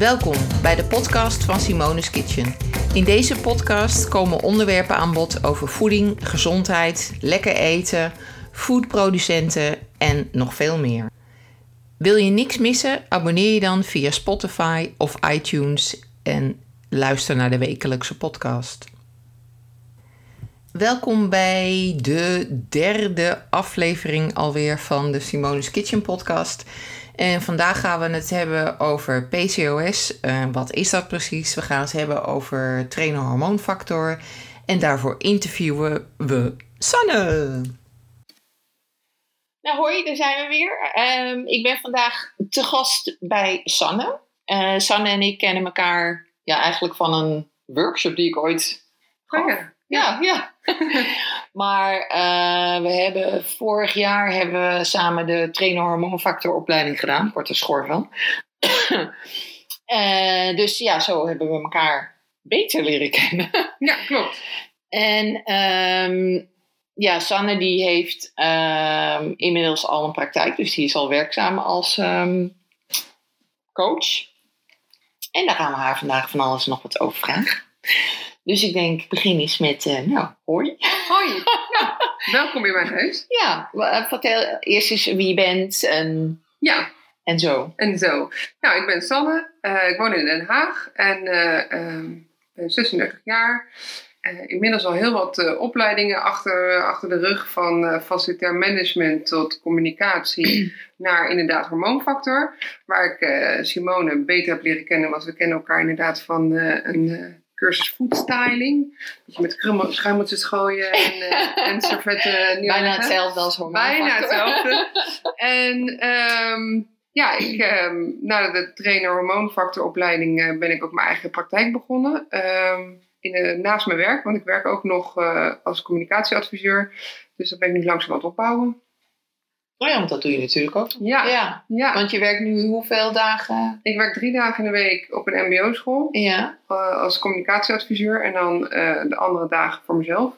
Welkom bij de podcast van Simone's Kitchen. In deze podcast komen onderwerpen aan bod over voeding, gezondheid, lekker eten, foodproducenten en nog veel meer. Wil je niks missen? Abonneer je dan via Spotify of iTunes en luister naar de wekelijkse podcast. Welkom bij de derde aflevering alweer van de Simone's Kitchen podcast. En vandaag gaan we het hebben over PCOS. Uh, wat is dat precies? We gaan het hebben over trainer hormoonfactor. En daarvoor interviewen we Sanne. Nou hoi, daar zijn we weer. Um, ik ben vandaag te gast bij Sanne. Uh, Sanne en ik kennen elkaar ja, eigenlijk van een workshop die ik ooit Oh ja. ja, maar uh, we hebben vorig jaar hebben we samen de trainer hormoonfactoropleiding gedaan, korte schor van. uh, dus ja, zo hebben we elkaar beter leren kennen. ja, klopt. En um, ja, Sanne die heeft um, inmiddels al een praktijk, dus die is al werkzaam als um, coach. En daar gaan we haar vandaag van alles nog wat over vragen. Dus ik denk, begin eens met, uh, nou, hoi. Hoi. Ja, welkom in mijn huis. Ja, vertel eerst eens wie je bent en, ja. en zo. En zo. Nou, ik ben Sanne. Uh, ik woon in Den Haag en uh, um, ben 36 jaar. inmiddels al heel wat opleidingen achter, achter de rug. Van facilitair management tot communicatie naar inderdaad hormoonfactor. Waar ik Simone beter heb leren kennen. Want we kennen elkaar inderdaad van een cursus foodstyling. Dat je met schuimeltjes gooien en, uh, en servetten. Bijna hetzelfde als hormoonfactor. Bijna hetzelfde. en um, ja, ik, um, na de trainer hormoonfactoropleiding uh, ben ik ook mijn eigen praktijk begonnen. Um, in de, naast mijn werk, want ik werk ook nog als communicatieadviseur. Dus dat ben ik nu langzaam aan het opbouwen. Oh ja, want dat doe je natuurlijk ook. Ja. ja. ja. Want je werkt nu hoeveel dagen? Ik werk drie dagen in de week op een mbo-school. Ja. Uh, als communicatieadviseur. En dan uh, de andere dagen voor mezelf.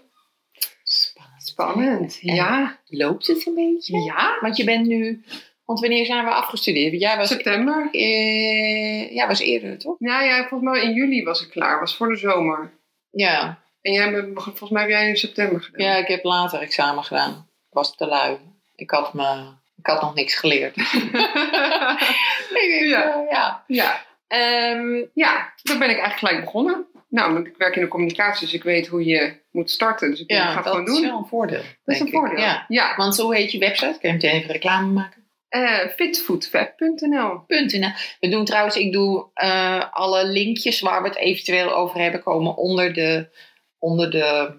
Spannend. Spannend, en ja. Loopt het een beetje? Ja. Want je bent nu... Want wanneer zijn we afgestudeerd? Jij was, September. Uh, ja, was eerder, toch? Ja, ja, volgens mij in juli was ik klaar. was voor de zomer. Ja. En jij, volgens mij heb jij in september gedaan. Ja, ik heb later examen gedaan. Ik was te lui. Ik had, me, ik had nog niks geleerd. ik ja. ja. Ja. Um, ja, daar ben ik eigenlijk gelijk begonnen. Nou, ik werk in de communicatie, dus ik weet hoe je moet starten. Dus ik ja, ga het gewoon doen. dat is wel een voordeel. Dat is een voordeel, ja. ja. Want hoe heet je website? Kun je meteen even reclame maken? Uh, fitfoodfab.nl We doen trouwens, ik doe uh, alle linkjes waar we het eventueel over hebben komen onder de, onder de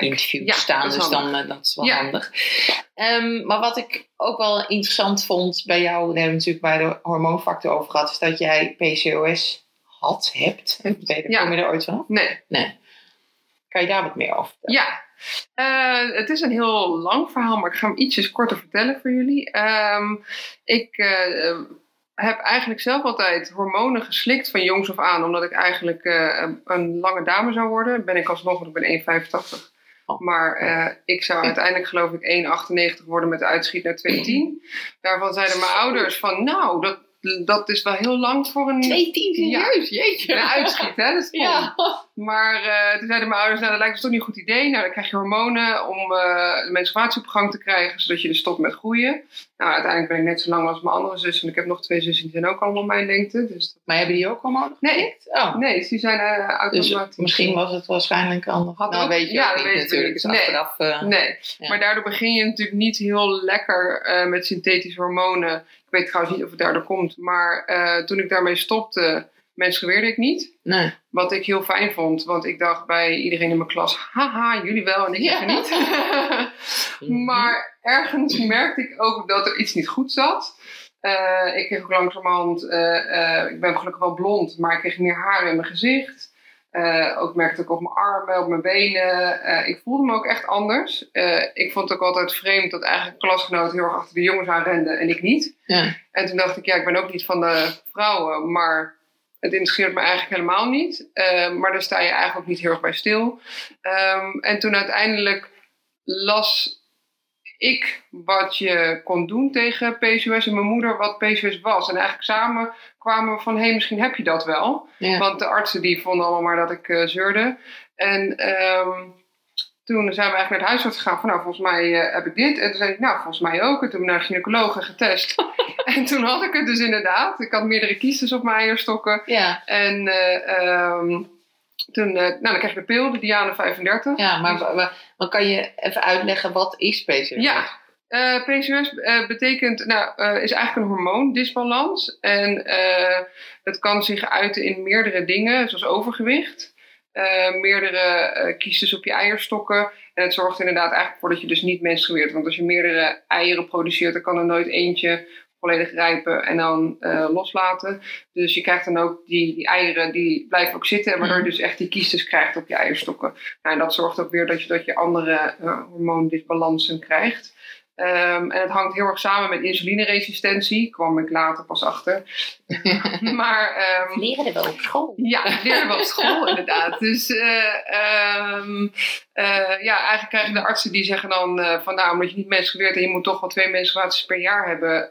interview ja, staan. Dus dan, uh, dat is wel ja. handig. Um, maar wat ik ook wel interessant vond bij jou, daar hebben we natuurlijk bij de hormoonfactor over gehad, is dat jij PCOS had, hebt. Ben je. Kom je er ooit van? Nee. nee. Kan je daar wat meer over vertellen? Ja. Uh, het is een heel lang verhaal, maar ik ga hem ietsjes korter vertellen voor jullie. Um, ik uh, heb eigenlijk zelf altijd hormonen geslikt van jongs af aan, omdat ik eigenlijk uh, een lange dame zou worden. Ben ik alsnog, want ik ben 1,85. Oh. Maar uh, ik zou uiteindelijk geloof ik 1,98 worden met de uitschiet naar 2,10. Daarvan zeiden mijn ouders van nou, dat, dat is wel heel lang voor een... 2,10 serieus? Ja, Jeetje. Een uitschiet, hè? Dat is ja. Maar uh, toen zeiden mijn ouders, nou dat lijkt me toch niet een goed idee. Nou dan krijg je hormonen om uh, de menstruatie op gang te krijgen, zodat je dus stopt met groeien. Nou uiteindelijk ben ik net zo lang als mijn andere zus. En ik heb nog twee zussen, die zijn ook allemaal mijn lengte. Dus... Maar hebben die ook hormonen Nee. Oh. Nee, dus die zijn uh, automatisch. Dus misschien was het waarschijnlijk anders. Had nou, weet je ja, weet natuurlijk. niet. Dus nee. achteraf, nee. Ja. maar daardoor begin je natuurlijk niet heel lekker met synthetische hormonen. Ik weet trouwens niet of het daardoor komt. Maar uh, toen ik daarmee stopte, menstrueerde ik niet. Nee. Wat ik heel fijn vond, want ik dacht bij iedereen in mijn klas: haha, jullie wel en ik ja. niet. maar ergens merkte ik ook dat er iets niet goed zat. Uh, ik kreeg ook langzamerhand, uh, ik ben gelukkig wel blond, maar ik kreeg meer haar in mijn gezicht. Uh, ook merkte ik op mijn armen, op mijn benen. Uh, ik voelde me ook echt anders. Uh, ik vond het ook altijd vreemd dat eigenlijk klasgenoten heel erg achter de jongens aan renden en ik niet. Ja. En toen dacht ik, ja, ik ben ook niet van de vrouwen, maar het interesseert me eigenlijk helemaal niet. maar daar sta je eigenlijk ook niet heel erg bij stil. Um, en toen uiteindelijk las ik wat je kon doen tegen PCOS en mijn moeder wat PCOS was. En eigenlijk samen kwamen we van, hé, hey, misschien heb je dat wel. Ja. Want de artsen die vonden allemaal maar dat ik eh, zeurde. En ehm, toen zijn we eigenlijk naar de huisarts gegaan van, nou, volgens mij eh, heb ik dit. En toen zei ik, nou, volgens mij ook. En toen ben ik naar de gynaecoloog getest. en toen had ik het dus inderdaad. Ik had meerdere kiestes op mijn eierstokken. Ja, En eh, ehm, toen, eh, nou, dan krijg je de pil, de Diane 35. ja maar, maar kan je even uitleggen wat is PCOS? Ja, eh, PCOS eh, betekent, nou, is eigenlijk een hormoondisbalans. En het kan zich uiten in meerdere dingen, zoals overgewicht. meerdere kiestes op je eierstokken. En het zorgt inderdaad eigenlijk voor dat je dus niet menstrueert. Want als je meerdere eieren produceert, dan kan er nooit eentje volledig rijpen en dan eh, loslaten. Dus je krijgt dan ook die, die eieren, die blijven ook zitten. Waardoor je dus echt die kiestes krijgt op je eierstokken. Nou, en dat zorgt ook weer dat je, dat je andere eh, hormoondisbalansen krijgt. Ehm, en het hangt heel erg samen met insulineresistentie. Kwam ik later pas achter. maar ehm, Leren we wel op school. ja, dat leerden we op school inderdaad. Dus eh, ehm, eh, ja, eigenlijk krijgen de artsen die zeggen dan eh, van nou, omdat je niet menstrueert en je moet toch wel twee menstruaties per jaar hebben.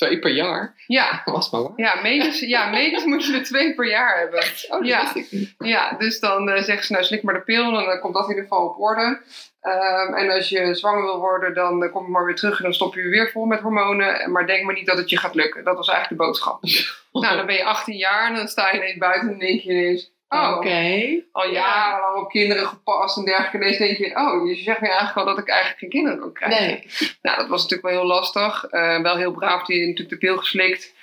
Eh, Twee per jaar. ja, Was maar waar. ja, medisch, ja, medisch moet je er twee per jaar hebben. Oh, dat Ja. wist ik niet. Ja, dus dan eh, zeggen ze nou slik maar de pil en dan komt dat in ieder geval op orde. Ehm, en als je zwanger wil worden, dan eh, kom je maar weer terug en dan stop je je weer vol met hormonen. Maar denk maar niet dat het je gaat lukken. Dat was eigenlijk de boodschap. nou, dan ben je 18 jaar en dan sta je ineens buiten en denk je ineens... Oh, Oké. al jarenlang op kinderen gepast en dergelijke. Ineens denk je, oh, je zegt nu eigenlijk wel dat ik eigenlijk geen kinderen kan krijgen. Nee. Nou, dat was natuurlijk wel heel lastig. Eh, wel heel braaf, die natuurlijk de pil geslikt.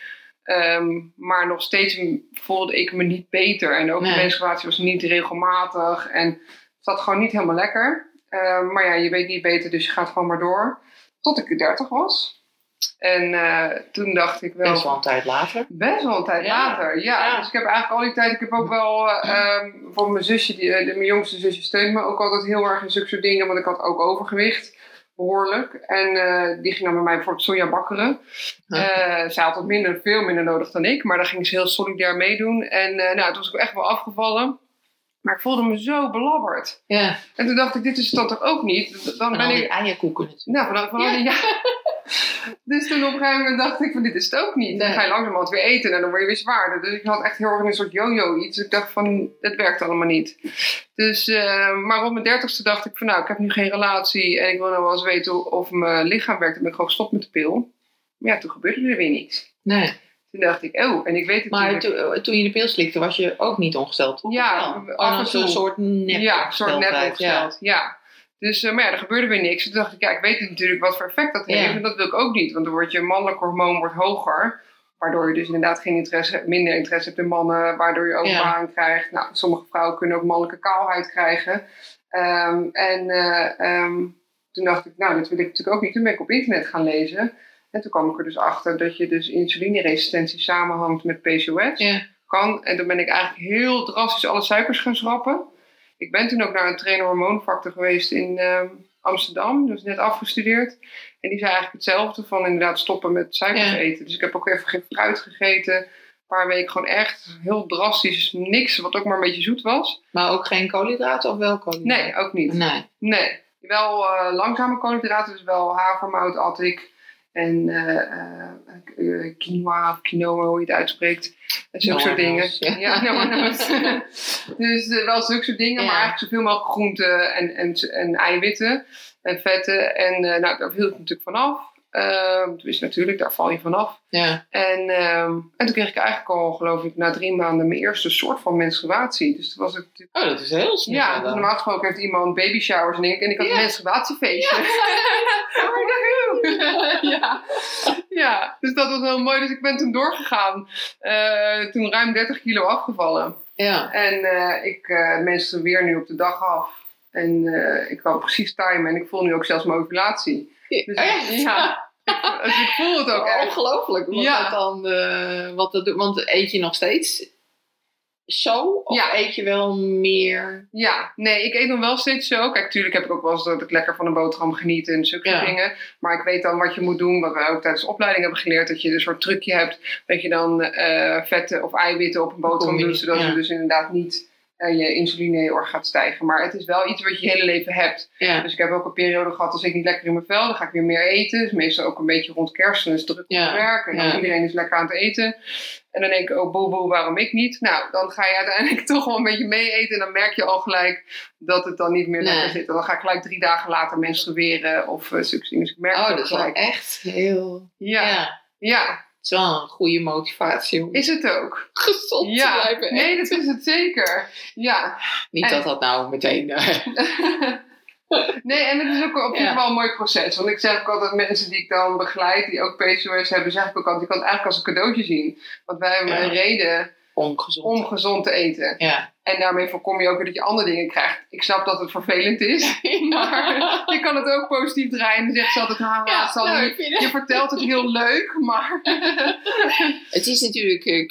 Ehm, maar nog steeds voelde ik me niet beter. En ook Nee. de menstruatie was niet regelmatig. En het zat gewoon niet helemaal lekker. Ehm, maar ja, je weet niet beter, dus je gaat gewoon maar door. Tot ik 30 was. En eh, toen dacht ik wel... Best wel een tijd later. Best wel een tijd Ja. later, ja. Ja. Dus ik heb eigenlijk al die tijd, ik heb ook wel, eh, ehm, voor mijn zusje, die, eh, de, mijn jongste zusje steunt me ook altijd heel erg in zulke soort dingen, want ik had ook overgewicht, behoorlijk. En eh, die ging dan bij mij bijvoorbeeld soja bakkeren. Eh zij had wat minder, veel minder nodig dan ik, maar daar ging ze heel solidair meedoen. En eh, nou, toen was ik echt wel afgevallen. Maar ik voelde me zo belabberd. Ja. En toen dacht ik, dit is het dan toch ook niet? Dan En ben ik eierkoeken natuurlijk. nou, vanaf, die- ja. dus toen op een gegeven moment dacht ik van dit is het ook niet. Dan Nee. ga je langzamerhand weer eten en dan word je weer zwaarder. Dus ik had echt heel erg een soort yo-yo iets. Ik dacht van, het werkt allemaal niet. Dus, eh, maar op mijn dertigste dacht ik van nou, ik heb nu geen relatie en ik wil nou wel eens weten of mijn lichaam werkt. Dan ben ik gewoon gestopt met de pil. Maar ja, toen gebeurde er weer niks. Nee. Toen dacht ik, oh, en ik weet het Maar toen, toen je de pil slikte, was je ook niet ongesteld? Ja, Of wel? af en Oh, toe. Een soort nep ja, een soort net opgesteld. Ja. Dus, eh, maar ja, er gebeurde weer niks. Toen dacht ik, ja, ik weet natuurlijk wat voor effect dat Ja. heeft. En dat wil ik ook niet. Want dan wordt je mannelijk hormoon wordt hoger. Waardoor je dus inderdaad geen interesse, minder interesse hebt in mannen. Waardoor je overbaan krijgt. Nou, sommige vrouwen kunnen ook mannelijke kaalheid krijgen. Ehm, en eh, ehm, toen dacht ik, nou, dat wil ik natuurlijk ook niet. Toen ben ik op internet gaan lezen. En toen kwam ik er dus achter dat je dus insulineresistentie samenhangt met PCOS Ja. kan. En toen ben ik eigenlijk heel drastisch alle suikers gaan schrappen. Ik ben toen ook naar een trainer hormoonfactor geweest in ehm, Amsterdam. Dus net afgestudeerd. En die zei eigenlijk hetzelfde van inderdaad stoppen met suikers Ja. eten. Dus ik heb ook even geen fruit gegeten. Een paar weken gewoon echt heel drastisch niks wat ook maar een beetje zoet was. Maar ook geen koolhydraten of wel koolhydraten? Nee, ook niet. Nee. Nee. Wel eh, langzame koolhydraten, dus wel havermout at ik. En eh, eh, eh, quinoa of quinoa, hoe je het uitspreekt. En zulke soort dingen. Ja. Ja, dus wel zulke soort dingen, Ja. maar eigenlijk zoveel mogelijk groenten en, en, en eiwitten en vetten. En nou, daar viel ik natuurlijk vanaf. Ehm dus natuurlijk, daar val je vanaf. Ja. En, ehm, en toen kreeg ik eigenlijk al, geloof ik, na drie maanden mijn eerste soort van menstruatie. Dus toen was natuurlijk Oh, dat is heel snel. ja, dus normaal gesproken heeft iemand baby showers en ik. En ik had Ja. een menstruatiefeestje. Ja. ja, dus dat was heel mooi. Dus ik ben toen doorgegaan. Eh, toen ruim 30 kilo afgevallen. Ja. En eh, ik uh, menstrueer nu op de dag af. En ik kan precies timen. En ik voel nu ook zelfs mijn ovulatie. Dus Echt? ja, ik, dus ik voel het ook echt. Ongelooflijk. Wat Ja. dat dan, eh, wat dat doet. Want eet je nog steeds zo? Of Ja. eet je wel meer? Ja, nee, ik eet nog wel steeds zo. Kijk, natuurlijk heb ik ook wel eens dat ik lekker van een boterham geniet en zulke Ja. dingen. Maar ik weet dan wat je moet doen, wat wij ook tijdens de opleiding hebben geleerd. Dat je een soort trucje hebt, dat je dan eh, vetten of eiwitten op een boterham doet. Zodat je dus inderdaad niet je insuline heel erg gaat stijgen. Maar het is wel iets wat je hele leven hebt. Ja. Dus ik heb ook een periode gehad als ik niet lekker in mijn vel, dan ga ik weer meer eten. Dus meestal ook een beetje rond kerst, dan is het druk op Ja, werk. En dan ja. iedereen is lekker aan het eten. En dan denk ik, oh boe boe, waarom ik niet? Nou, dan ga je uiteindelijk toch wel een beetje mee eten. En dan merk je al gelijk dat het dan niet meer Nee. lekker zit. En dan ga ik gelijk drie dagen later menstrueren of uh, zulke dingen. Dus ik merk Oh, dat is gelijk. echt heel... Ja. ja. Is wel een goede motivatie om is het ook. gezond te Ja, blijven. nee, dat is het zeker. Ja. Niet En- dat dat nou meteen... eh, nee, en het is ook op zich Ja. wel een mooi proces. Want ik zeg ook altijd mensen die ik dan begeleid, die ook PCOS hebben, zeg ik ook altijd, je kan het eigenlijk als een cadeautje zien. Want wij hebben Ja. een reden ongezond. om gezond te eten. Ja. En daarmee voorkom je ook weer dat je andere dingen krijgt. Ik snap dat het vervelend is, maar je kan het ook positief draaien. En dan zegt ze altijd, haha, Ja, zal nou, vind het- je vertelt het heel leuk, maar, Het is natuurlijk uh,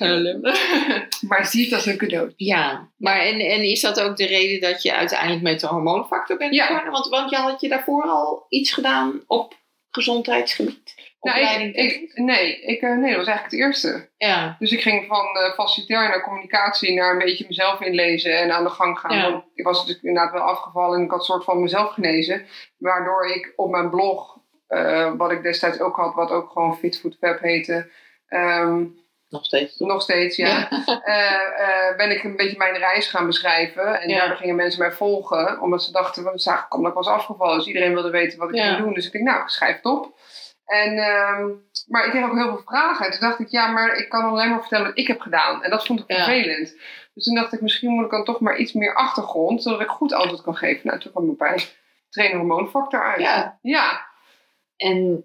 maar zie het als een cadeautje. Ja, maar en, en is dat ook de reden dat je uiteindelijk met de hormoonfactor bent Ja. begonnen? Want, want je had je daarvoor al iets gedaan op gezondheidsgebied? Nou, ik, ik, nee, ik, eh, nee, dat was eigenlijk het eerste. Ja, Dus ik ging van uh, facilitair naar communicatie naar een beetje mezelf inlezen en aan de gang gaan. Ja. Want ik was natuurlijk inderdaad wel afgevallen en ik had een soort van mezelf genezen. Waardoor ik op mijn blog, uh, wat ik destijds ook had, wat ook gewoon Fit Food Web heette. Um, nog steeds. nog steeds, ja. ja. uh, ben ik een beetje mijn reis gaan beschrijven. En Ja. daardoor gingen mensen mij volgen. Omdat ze dachten, ze zagen kom, dat ik was afgevallen. Dus iedereen wilde weten wat ik Ja. ging doen. Dus ik denk, nou, ik schrijf het op. En, uh, maar ik kreeg ook heel veel vragen. En toen dacht ik, ja, maar ik kan alleen maar vertellen wat ik heb gedaan. En dat vond ik Ja. vervelend. Dus toen dacht ik, misschien moet ik dan toch maar iets meer achtergrond. Zodat ik goed antwoord kan geven. Nou, toen kwam ik bij trainen hormoonfactor uit. Ja. Ja. En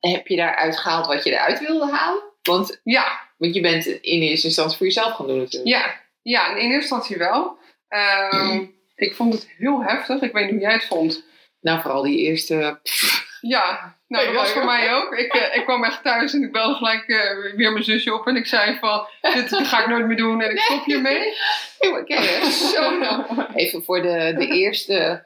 heb je daaruit gehaald wat je eruit wilde halen? Want, ja. want je bent in eerste instantie voor jezelf gaan doen natuurlijk. Ja, ja in eerste instantie wel. Um, ik vond het heel heftig. Ik weet niet hoe jij het vond. Nou, vooral die eerste... Ja, nou, dat was voor mij ook. Ik, uh, ik kwam echt thuis en ik belde gelijk uh, weer mijn zusje op. En ik zei van, dit ga ik nooit meer doen en ik stop hiermee. Okay, zo Even voor de, de eerste...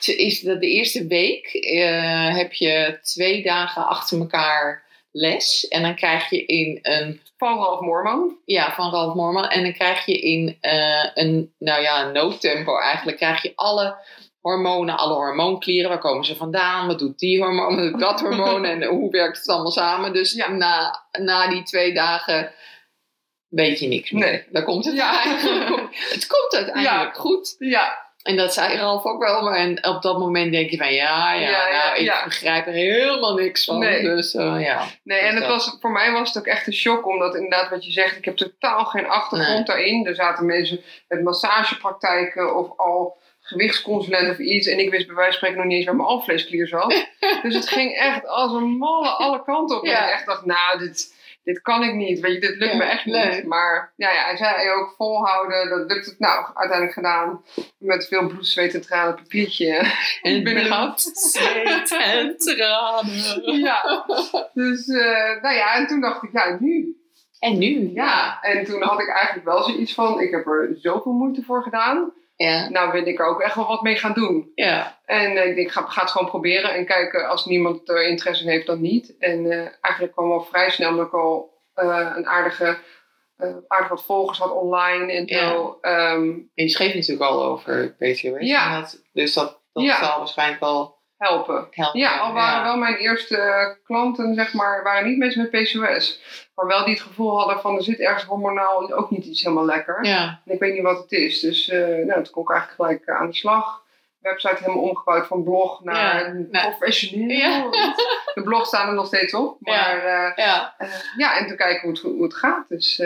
Is de, de eerste week uh, heb je twee dagen achter elkaar les. En dan krijg je in een... Van Ralf Moorman. Ja, van Ralf Moorman. En dan krijg je in uh, een, nou ja, een noodtempo eigenlijk, krijg je alle hormonen, alle hormoonklieren. Waar komen ze vandaan? Wat doet die hormoon? Wat doet dat hormoon? en hoe werkt het allemaal samen? Dus ja. na, na die twee dagen weet je niks meer. Nee. Dan komt het Ja. eigenlijk. Het komt uiteindelijk Ja. goed. Ja, En dat zei Ralf ook wel. Maar en op dat moment denk je van ja, ja, Ja, ja, nou, ik begrijp er helemaal niks van. Nee. Dus uh, ja. nee, en het dat. was, voor mij was het ook echt een shock. Omdat inderdaad wat je zegt, ik heb totaal geen achtergrond daarin. Er zaten mensen met massagepraktijken of al gewichtsconsulent of iets. En ik wist bij wijze van spreken nog niet eens waar mijn alvleesklier zat. dus het ging echt als een malle alle kanten op. En Ja. ik echt dacht, nou, dit, dit kan ik niet. Weet je, dit lukt Ja, me echt niet. Maar ja, ja, hij zei ook volhouden. Dat lukt het nou uiteindelijk gedaan. Met veel bloed, zweet en tranen papiertje En binnen bloed, gehad. zweet en tranen. Ja, dus uh, nou ja, en toen dacht ik, ja, nu. En nu? Ja, en toen had ik eigenlijk wel zoiets van, ik heb er zoveel moeite voor gedaan. Ja. Nou wil ik er ook echt wel wat mee gaan doen. Ja. En uh, ik denk, ga, ga het gewoon proberen en kijken als niemand er interesse in heeft, dan niet. En uh, eigenlijk kwam al vrij snel omdat ik al uh, een aardige, aardig wat volgers had online en Ja. zo. Um, Je schreef natuurlijk al over PCOS. Ja. en Dat, dus dat, dat Ja. zal waarschijnlijk wel helpen. helpen. Ja, al waren ja. wel mijn eerste klanten, zeg maar, waren niet mensen met PCOS. Maar wel die het gevoel hadden van er zit ergens hormonaal ook niet iets helemaal lekker. Ja. En ik weet niet wat het is. Dus uh, nou, toen kon ik eigenlijk gelijk uh, aan de slag. Website helemaal omgebouwd van blog naar Ja, nou, professioneel. ja. De blog staan er nog steeds op. Maar ja, ja. uh, ja en toen kijken hoe het, hoe het gaat. Dus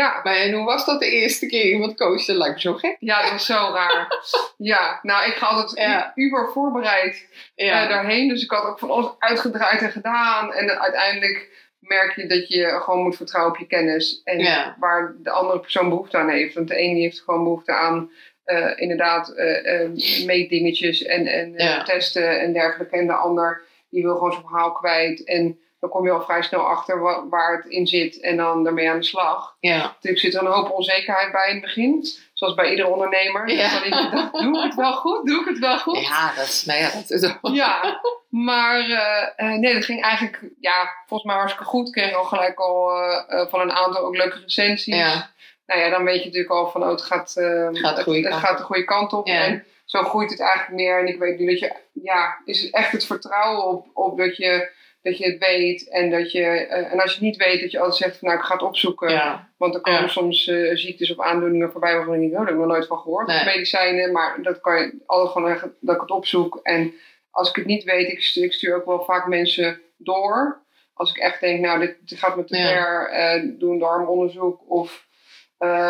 ja. Maar en hoe was dat de eerste keer iemand coachen? Lijkt me zo gek. Ja, dat was zo raar. ja, nou, ik ga altijd Ja. uber voorbereid Ja. uh, daarheen. Dus ik had ook van alles uitgedraaid en gedaan. En uiteindelijk merk je dat je gewoon moet vertrouwen op je kennis. En Ja. waar de andere persoon behoefte aan heeft. Want de een die heeft gewoon behoefte aan uh, inderdaad uh, meetdingetjes en, en eh, Ja. testen en dergelijke. En de ander die wil gewoon zijn verhaal kwijt. En dan kom je al vrij snel achter wa- waar het in zit. En dan daarmee aan de slag. Ja. Natuurlijk zit er een hoop onzekerheid bij in het begin. Zoals bij iedere ondernemer. Ja. Dus dan denk je, doe ik het wel goed? Doe ik het wel goed? Ja, dat is, nou ja, dat is ook. Ja, maar eh, eh, nee, dat ging eigenlijk ja, volgens mij hartstikke goed. Ik kreeg al gelijk al eh, van een aantal ook leuke recensies. Ja. nou ja, dan weet je natuurlijk al van, oh, het gaat, Gaat de goede het, gaat de goede kant op. Ja. En zo groeit het eigenlijk meer. En ik weet nu dat je, ja, is het echt het vertrouwen op, op dat, je, dat je het weet. En, dat je, eh, en als je het niet weet, dat je altijd zegt van, nou, ik ga het opzoeken. Ja. Want er komen Ja. soms eh, ziektes of aandoeningen voorbij waarvan ik niet, oh, daar heb ik nog nooit van gehoord. Nee. Of medicijnen, maar dat kan je altijd gewoon zeggen dat ik het opzoek. En als ik het niet weet, ik stuur, ik stuur ook wel vaak mensen door. Als ik echt denk, nou, dit, dit gaat me te Ja. ver, eh, doe een darmonderzoek. Of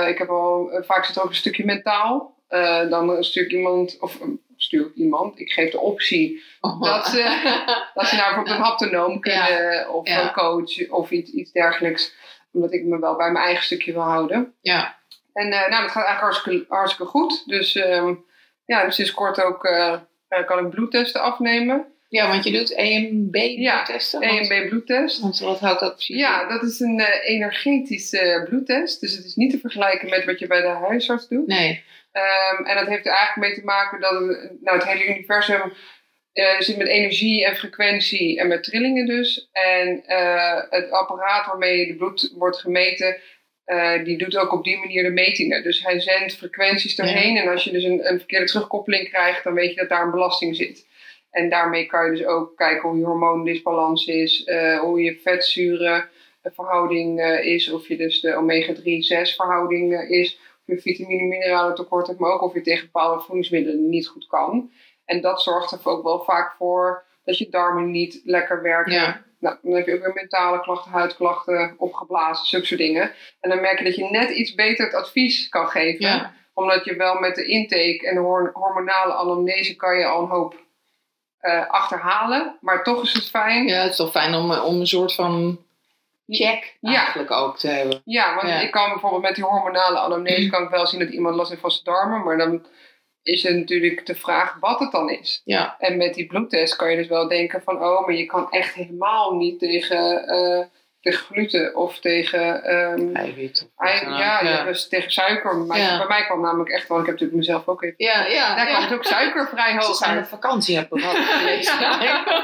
ik heb al, vaak zit er ook een stukje mentaal. Eh, dan stuur ik iemand, of eh, stuur ik iemand, ik geef de optie dat ze, dat ze nou bijvoorbeeld een haptonoom kunnen, of Ja. een coach, of iets, iets dergelijks. Omdat ik me wel bij mijn eigen stukje wil houden. Ja. En eh, nou, dat gaat eigenlijk hartstikke, hartstikke goed. Dus ehm, ja, dus sinds kort ook kan ik bloedtesten afnemen. Ja, want je doet EMB Ja, testen. EMB bloedtest. Want wat houdt dat precies Ja, dat is een eh, energetische bloedtest. Dus het is niet te vergelijken met wat je bij de huisarts doet. Nee. Ehm, en dat heeft er eigenlijk mee te maken dat het, nou, het hele universum eh, zit met energie en frequentie en met trillingen dus. En eh, het apparaat waarmee de bloed wordt gemeten, die doet ook op die manier de metingen. Dus hij zendt frequenties doorheen. En als je dus een, een verkeerde terugkoppeling krijgt, dan weet je dat daar een belasting zit. En daarmee kan je dus ook kijken hoe je hormoondisbalans is, eh, hoe je vetzuren verhouding eh, is, of je dus de omega-3-6 verhouding eh, is, of je vitamine en mineralen tekort hebt, maar ook of je tegen bepaalde voedingsmiddelen niet goed kan. En dat zorgt er ook wel vaak voor dat je darmen niet lekker werken. Ja. Nou, dan heb je ook weer mentale klachten, huidklachten, opgeblazen, zulke soort dingen. En dan merk je dat je net iets beter het advies kan geven. Ja. Omdat je wel met de intake en de hor- hormonale anamnese kan je al een hoop eh, achterhalen. Maar toch is het fijn. ja, het is toch fijn om, om een soort van check Ja. eigenlijk ook te hebben. Ja, want Ja. ik kan bijvoorbeeld met die hormonale anamnese kan ik wel zien dat iemand last heeft van zijn darmen. Maar dan is het natuurlijk de vraag wat het dan is. Ja. En met die bloedtest kan je dus wel denken van... oh, maar je kan echt helemaal niet tegen, eh, tegen gluten of tegen... ehm, Eiwit. ei- ook. ja, ja. dus tegen suiker. Maar Ja. Bij mij kwam namelijk echt wel... Ik heb natuurlijk mezelf ook even... Ja, ja, Daar ja. kwam dus ook suiker vrij Ze hoog zijn op uit. vakantie hebben gehad.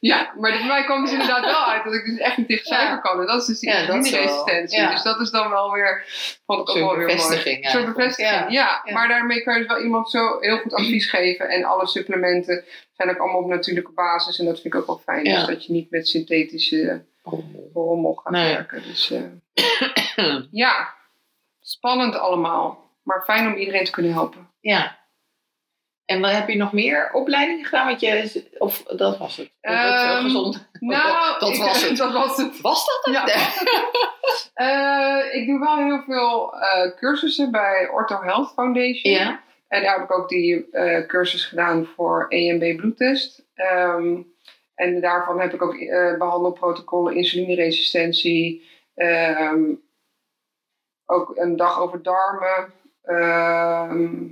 Ja, maar bij mij kwam dus inderdaad wel uit dat ik dus echt niet tegen Ja. suiker kan. En dat is dus die insulineresistentie. ja. Dus dat is dan wel weer... Vond ik ook wel weer mooi. bevestiging Zo'n eigenlijk. bevestiging, ja. Ja. Ja. Maar daarmee kan je dus wel iemand zo heel goed advies geven. En alle supplementen zijn ook allemaal op natuurlijke basis. En dat vind ik ook wel fijn. Ja. Dus dat je niet met synthetische rommel gaat Nee. werken. Dus eh, ja, spannend allemaal. Maar fijn om iedereen te kunnen helpen. Ja. En wat heb je nog meer opleidingen gedaan? Want je, of dat was het? Of het Ehm, gezond. Nou, dat ik- was het. Dat was het. Was dat het? Ja, Eh, ik doe wel heel veel eh, cursussen bij Ortho Health Foundation. Ja. En daar heb ik ook die cursus gedaan voor EMB bloedtest. Ehm, en daarvan heb ik ook eh behandelprotocollen, insulineresistentie. ehm, ook een dag over darmen. Ehm,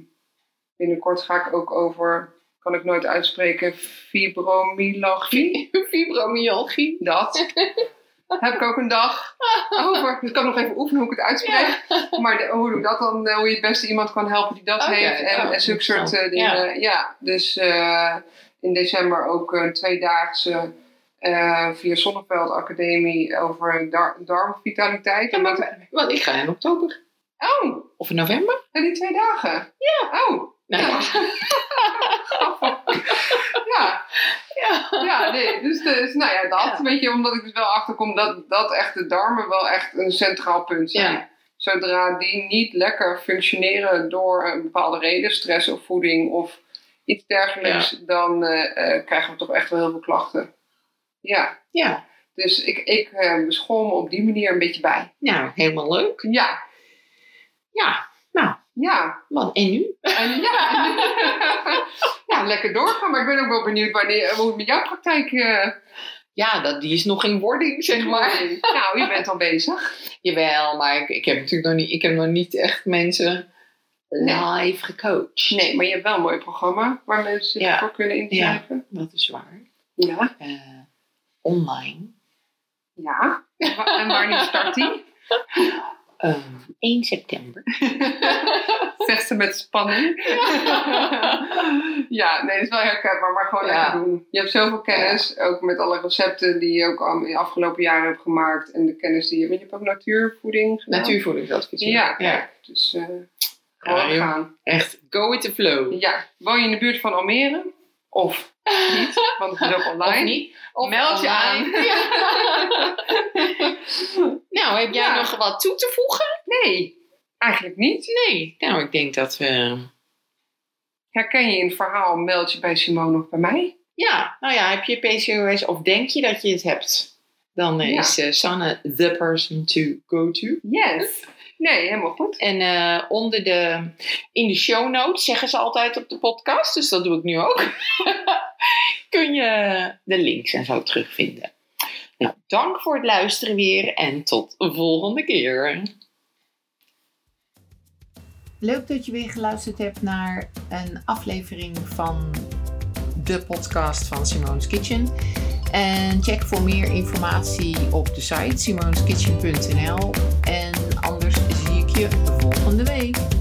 binnenkort ga ik ook over, kan ik nooit uitspreken, fibromyalgie. Fibromyalgie. Dat. heb ik ook een dag over. Dus ik kan nog even oefenen hoe ik het uitspreek. Maar de- hoe, dat dan, eh, hoe je het beste iemand kan helpen die dat heeft. En, en zulke soort eh, dingen. Ja, dus in december ook een tweedaagse eh, via Zonneveld Academie over dar darmvitaliteit. Ja, maar, want ik ga in oktober. Oh, Of in november. ja, die twee dagen. Ja. Oh. Nou, Ja. ja. ja. Ja, nee, dus, dus nou ja, dat. Ja. Weet je, omdat ik dus wel achterkom dat, dat echt de darmen wel echt een centraal punt zijn. Ja. Zodra die niet lekker functioneren door een bepaalde reden, stress of voeding of iets dergelijks, dan eh, eh, krijgen we toch echt wel heel veel klachten. Ja, ja. dus ik, ik eh school me op die manier een beetje bij. Nou, helemaal leuk. Ja, Ja. Nou, ja. wat en nu? En ja, ja, lekker doorgaan. Maar ik ben ook wel benieuwd wanneer, hoe het met jouw praktijk Ja, dat, die is nog in wording, zeg maar. Nou, je bent al bezig. Jawel, maar ik, ik heb natuurlijk nog niet, ik heb nog niet echt mensen live gecoacht. Nee, maar je hebt wel een mooi programma waar mensen zich Ja. voor kunnen inschrijven. Dat is waar. Ja. Eh, online. Ja. En wa- En wanneer start die? Ehm, 1 september. Zegt ze met spanning. Ja, nee, dat is wel herkenbaar, maar gewoon Ja. lekker doen. Je hebt zoveel kennis, ook met alle recepten die je ook al in de afgelopen jaren hebt gemaakt. En de kennis die je... Want je hebt ook natuurvoeding gedaan. Natuurvoedingsadviseur. Ja, kijk. Dus eh gewoon Ja, joh. gaan. Echt, go with the flow. Ja, woon je in de buurt van Almere? Of niet, want het is ook online. Of niet? Of Meld je online. nou, heb jij Ja. nog wat toe te voegen? Nee, eigenlijk niet. Nee. Nou, ik denk dat we... Herken je in het verhaal, meld je bij Simone of bij mij? Ja, nou ja, heb je PCOS of denk je dat je het hebt? Dan eh, Ja. is eh, Sanne the person to go to. Yes. Nee, helemaal goed. En eh, onder de, in de show notes zeggen ze altijd op de podcast, dus dat doe ik nu ook. Kun je de links en zo terugvinden. Nou, dank voor het luisteren weer en tot de volgende keer. Leuk dat je weer geluisterd hebt naar een aflevering van de podcast van Simone's Kitchen. En check voor meer informatie op de site simoneskitchen.nl. En je volgende week.